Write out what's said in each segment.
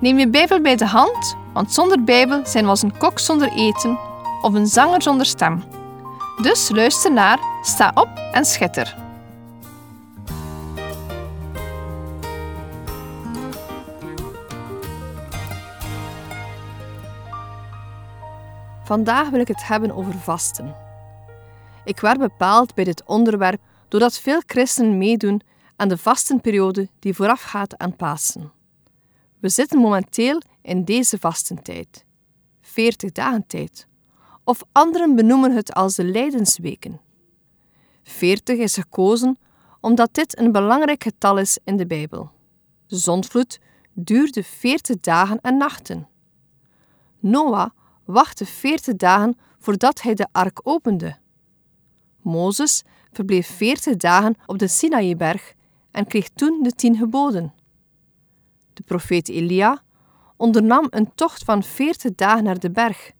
Neem je Bijbel bij de hand, want zonder Bijbel zijn we als een kok zonder eten of een zanger zonder stem. Dus luister naar, sta op en schitter. Vandaag wil ik het hebben over vasten. Ik werd bepaald bij dit onderwerp doordat veel christenen meedoen aan de vastenperiode die voorafgaat aan Pasen. We zitten momenteel in deze vastentijd, 40 dagen tijd, of anderen benoemen het als de Lijdensweken. 40 is gekozen omdat dit een belangrijk getal is in de Bijbel. De zondvloed duurde 40 dagen en nachten. Noah wachtte 40 dagen voordat hij de ark opende. Mozes verbleef 40 dagen op de Sinaïberg en kreeg toen de tien geboden. De profeet Elia ondernam een tocht van 40 dagen naar de berg,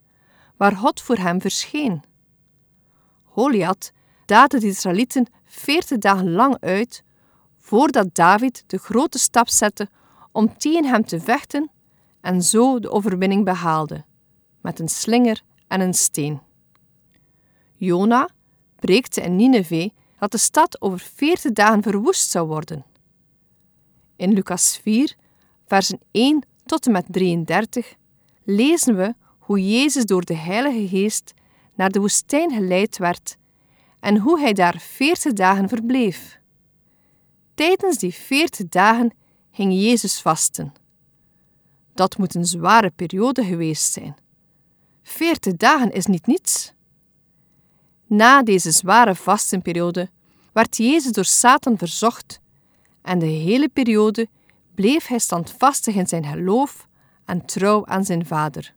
waar God voor hem verscheen. Goliath daadde de Israëlieten 40 dagen lang uit voordat David de grote stap zette om tegen hem te vechten en zo de overwinning behaalde, met een slinger en een steen. Jona preekte in Nineveh dat de stad over 40 dagen verwoest zou worden. In Lucas 4, versen 1 tot en met 33, lezen we hoe Jezus door de Heilige Geest naar de woestijn geleid werd en hoe hij daar 40 dagen verbleef. Tijdens die 40 dagen ging Jezus vasten. Dat moet een zware periode geweest zijn. 40 dagen is niet niets. Na deze zware vastenperiode werd Jezus door Satan verzocht en de hele periode bleef hij standvastig in zijn geloof en trouw aan zijn Vader.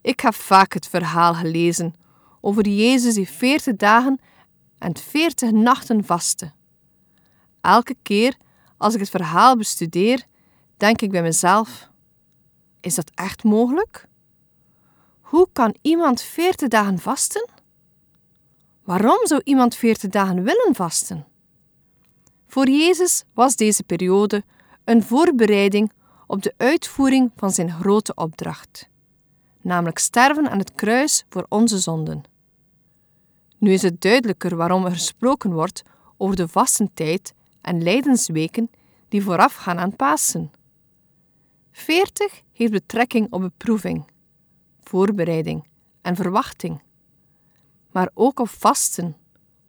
Ik heb vaak het verhaal gelezen over Jezus die veertig dagen en veertig nachten vastte. Elke keer als ik het verhaal bestudeer, denk ik bij mezelf: is dat echt mogelijk? Hoe kan iemand veertig dagen vasten? Waarom zou iemand veertig dagen willen vasten? Voor Jezus was deze periode een voorbereiding op de uitvoering van zijn grote opdracht, namelijk sterven aan het kruis voor onze zonden. Nu is het duidelijker waarom er gesproken wordt over de vastentijd en lijdensweken die voorafgaan aan Pasen. Veertig heeft betrekking op beproeving, voorbereiding en verwachting, maar ook op vasten,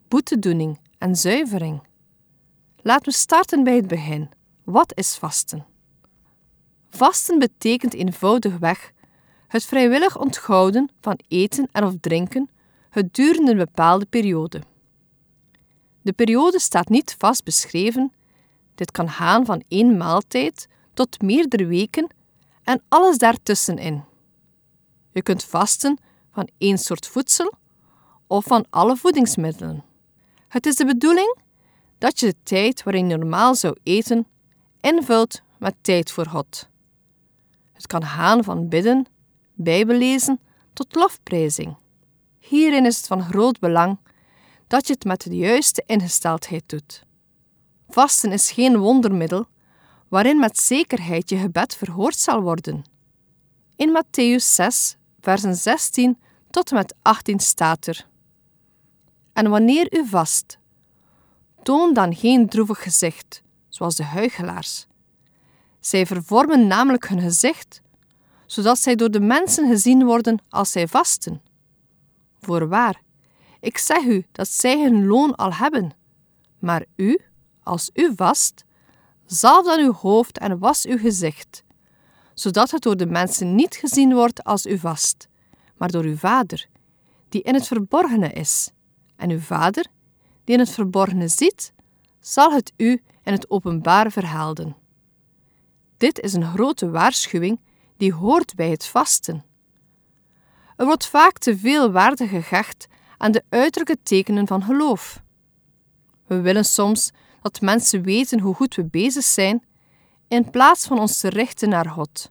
boetedoening en zuivering. Laten we starten bij het begin. Wat is vasten? Vasten betekent eenvoudigweg het vrijwillig onthouden van eten en of drinken gedurende een bepaalde periode. De periode staat niet vast beschreven. Dit kan gaan van één maaltijd tot meerdere weken en alles daartussenin. Je kunt vasten van één soort voedsel of van alle voedingsmiddelen. Het is de bedoeling dat je de tijd waarin je normaal zou eten invult met tijd voor God. Het kan gaan van bidden, bijbellezen tot lofprijzing. Hierin is het van groot belang dat je het met de juiste ingesteldheid doet. Vasten is geen wondermiddel waarin met zekerheid je gebed verhoord zal worden. In Matthäus 6, versen 16 tot en met 18 staat er: En wanneer u vast, toon dan geen droevig gezicht, zoals de huichelaars. Zij vervormen namelijk hun gezicht, zodat zij door de mensen gezien worden als zij vasten. Voorwaar, ik zeg u dat zij hun loon al hebben. Maar u, als u vast, zalf dan uw hoofd en was uw gezicht, zodat het door de mensen niet gezien wordt als u vast, maar door uw Vader, die in het verborgene is. En uw Vader, die in het verborgene ziet, zal het u in het openbaar verhelden. Dit is een grote waarschuwing die hoort bij het vasten. Er wordt vaak te veel waarde gehecht aan de uiterlijke tekenen van geloof. We willen soms dat mensen weten hoe goed we bezig zijn, in plaats van ons te richten naar God.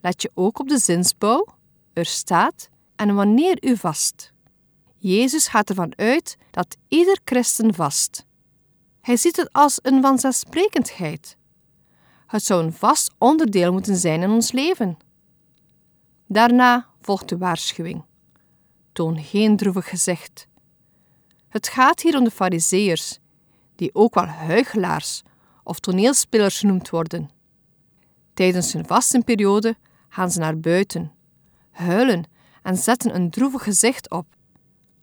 Let je ook op de zinsbouw, er staat en wanneer u vast. Jezus gaat ervan uit dat ieder christen vast. Hij ziet het als een vanzelfsprekendheid. Het zou een vast onderdeel moeten zijn in ons leven. Daarna volgt de waarschuwing. Toon geen droevig gezicht. Het gaat hier om de Fariseërs, die ook wel huigelaars of toneelspelers genoemd worden. Tijdens hun vastenperiode gaan ze naar buiten, huilen en zetten een droevig gezicht op.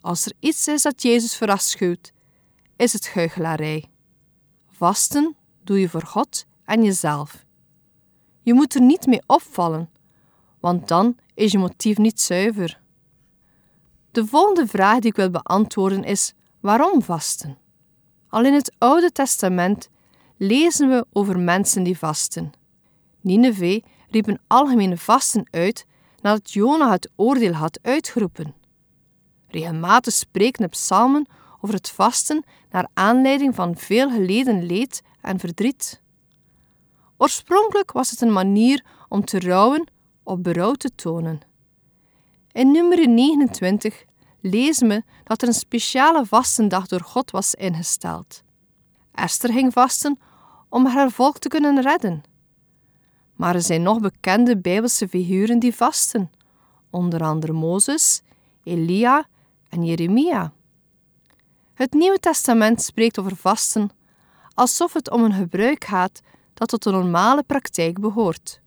Als er iets is dat Jezus verafschuwt, is het huichelarij. Vasten doe je voor God en jezelf. Je moet er niet mee opvallen, want dan is je motief niet zuiver. De volgende vraag die ik wil beantwoorden is: waarom vasten? Al in het Oude Testament lezen we over mensen die vasten. Nineveh riep een algemene vasten uit nadat Jona het oordeel had uitgeroepen. Regelmatig spreken de psalmen over het vasten naar aanleiding van veel geleden leed en verdriet. Oorspronkelijk was het een manier om te rouwen of berouw te tonen. In nummer 29 lezen we dat er een speciale vastendag door God was ingesteld. Esther ging vasten om haar volk te kunnen redden. Maar er zijn nog bekende Bijbelse figuren die vasten, onder andere Mozes, Elia en Jeremia. Het Nieuwe Testament spreekt over vasten alsof het om een gebruik gaat dat tot de normale praktijk behoort.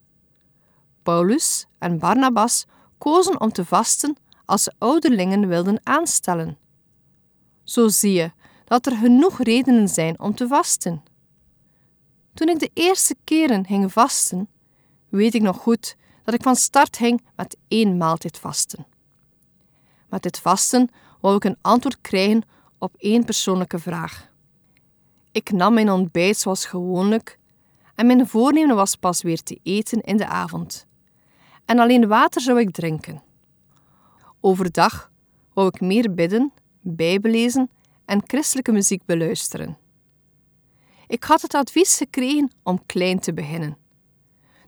Paulus en Barnabas kozen om te vasten als ze ouderlingen wilden aanstellen. Zo zie je dat er genoeg redenen zijn om te vasten. Toen ik de eerste keren ging vasten, weet ik nog goed dat ik van start ging met één maaltijd vasten. Met dit vasten wou ik een antwoord krijgen op één persoonlijke vraag. Ik nam mijn ontbijt zoals gewoonlijk en mijn voornemen was pas weer te eten in de avond. En alleen water zou ik drinken. Overdag wou ik meer bidden, bijbelezen en christelijke muziek beluisteren. Ik had het advies gekregen om klein te beginnen.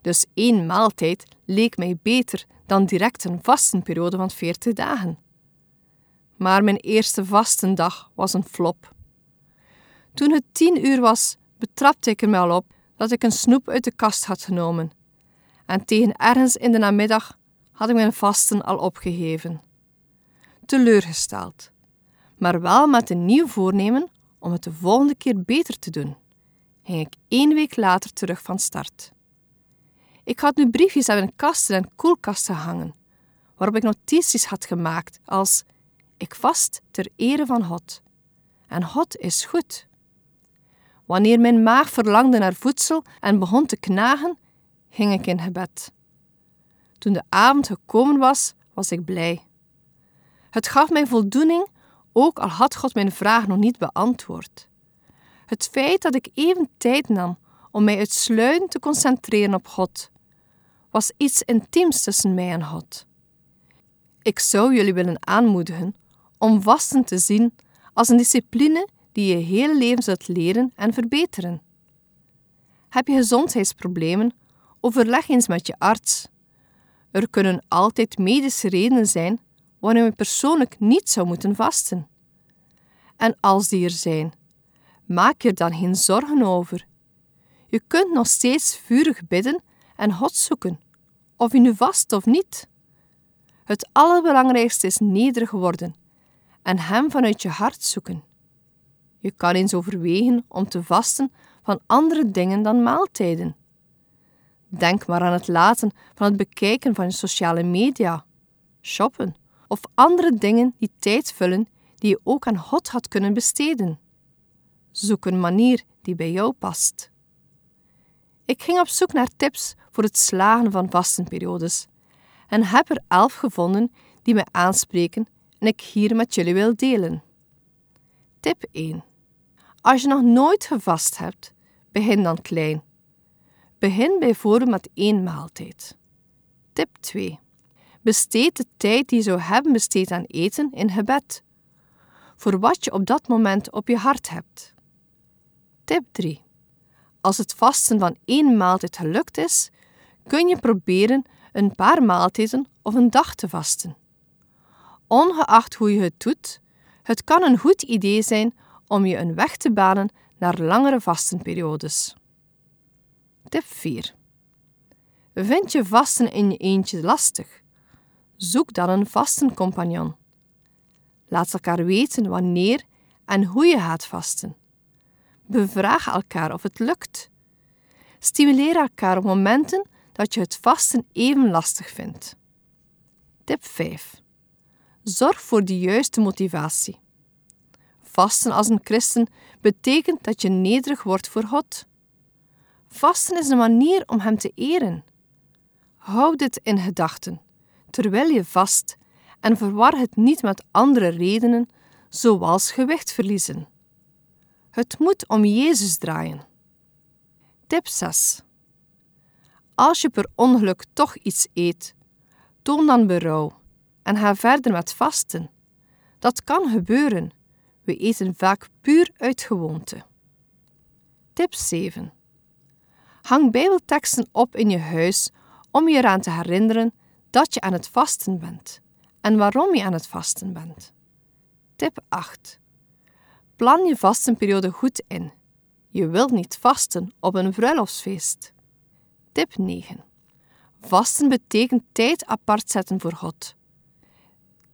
Dus één maaltijd leek mij beter dan direct een vastenperiode van 40 dagen. Maar mijn eerste vastendag was een flop. Toen het tien uur was, betrapte ik er me al op dat ik een snoep uit de kast had genomen. En tegen ergens in de namiddag had ik mijn vasten al opgegeven. Teleurgesteld, maar wel met een nieuw voornemen om het de volgende keer beter te doen, ging ik één week later terug van start. Ik had nu briefjes aan mijn kasten en koelkasten hangen, waarop ik notities had gemaakt als ik vast ter ere van God. En God is goed. Wanneer mijn maag verlangde naar voedsel en begon te knagen, ging ik in gebed. Toen de avond gekomen was, was ik blij. Het gaf mij voldoening, ook al had God mijn vraag nog niet beantwoord. Het feit dat ik even tijd nam om mij uitsluitend te concentreren op God, was iets intiems tussen mij en God. Ik zou jullie willen aanmoedigen om vasten te zien als een discipline die je hele leven zult leren en verbeteren. Heb je gezondheidsproblemen? Overleg eens met je arts. Er kunnen altijd medische redenen zijn waarom je persoonlijk niet zou moeten vasten. En als die er zijn, maak je er dan geen zorgen over. Je kunt nog steeds vurig bidden en God zoeken, of je nu vast of niet. Het allerbelangrijkste is nederig worden en Hem vanuit je hart zoeken. Je kan eens overwegen om te vasten van andere dingen dan maaltijden. Denk maar aan het laten van het bekijken van sociale media, shoppen of andere dingen die tijd vullen die je ook aan God had kunnen besteden. Zoek een manier die bij jou past. Ik ging op zoek naar tips voor het slagen van vastenperiodes en heb er elf gevonden die me aanspreken en ik hier met jullie wil delen. Tip 1. Als je nog nooit gevast hebt, begin dan klein. Begin bijvoorbeeld met één maaltijd. Tip 2. Besteed de tijd die je zou hebben besteed aan eten in gebed. Voor wat je op dat moment op je hart hebt. Tip 3. Als het vasten van één maaltijd gelukt is, kun je proberen een paar maaltijden of een dag te vasten. Ongeacht hoe je het doet, het kan een goed idee zijn om je een weg te banen naar langere vastenperiodes. Tip 4. Vind je vasten in je eentje lastig? Zoek dan een vastencompagnon. Laat elkaar weten wanneer en hoe je gaat vasten. Bevraag elkaar of het lukt. Stimuleer elkaar op momenten dat je het vasten even lastig vindt. Tip 5. Zorg voor de juiste motivatie. Vasten als een christen betekent dat je nederig wordt voor God. Vasten is een manier om Hem te eren. Houd dit in gedachten terwijl je vast en verwar het niet met andere redenen, zoals gewicht verliezen. Het moet om Jezus draaien. Tip 6. Als je per ongeluk toch iets eet, toon dan berouw en ga verder met vasten. Dat kan gebeuren. We eten vaak puur uit gewoonte. Tip 7. Hang Bijbelteksten op in je huis om je eraan te herinneren dat je aan het vasten bent en waarom je aan het vasten bent. Tip 8. Plan je vastenperiode goed in. Je wilt niet vasten op een bruiloftsfeest. Tip 9. Vasten betekent tijd apart zetten voor God.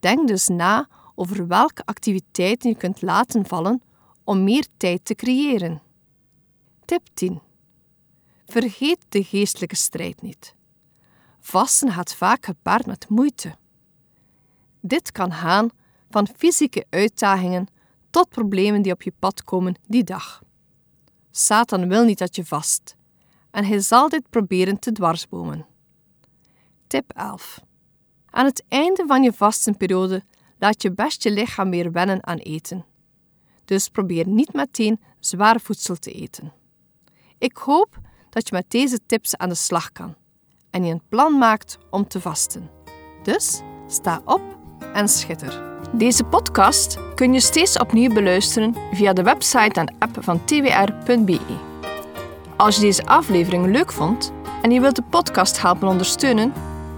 Denk dus na over welke activiteiten je kunt laten vallen om meer tijd te creëren. Tip 10. Vergeet de geestelijke strijd niet. Vasten gaat vaak gepaard met moeite. Dit kan gaan van fysieke uitdagingen tot problemen die op je pad komen die dag. Satan wil niet dat je vast en hij zal dit proberen te dwarsbomen. Tip 11. Aan het einde van je vastenperiode laat je best je lichaam weer wennen aan eten. Dus probeer niet meteen zwaar voedsel te eten. Ik hoop dat je met deze tips aan de slag kan en je een plan maakt om te vasten. Dus sta op en schitter. Deze podcast kun je steeds opnieuw beluisteren via de website en app van twr.be. Als je deze aflevering leuk vond en je wilt de podcast helpen ondersteunen,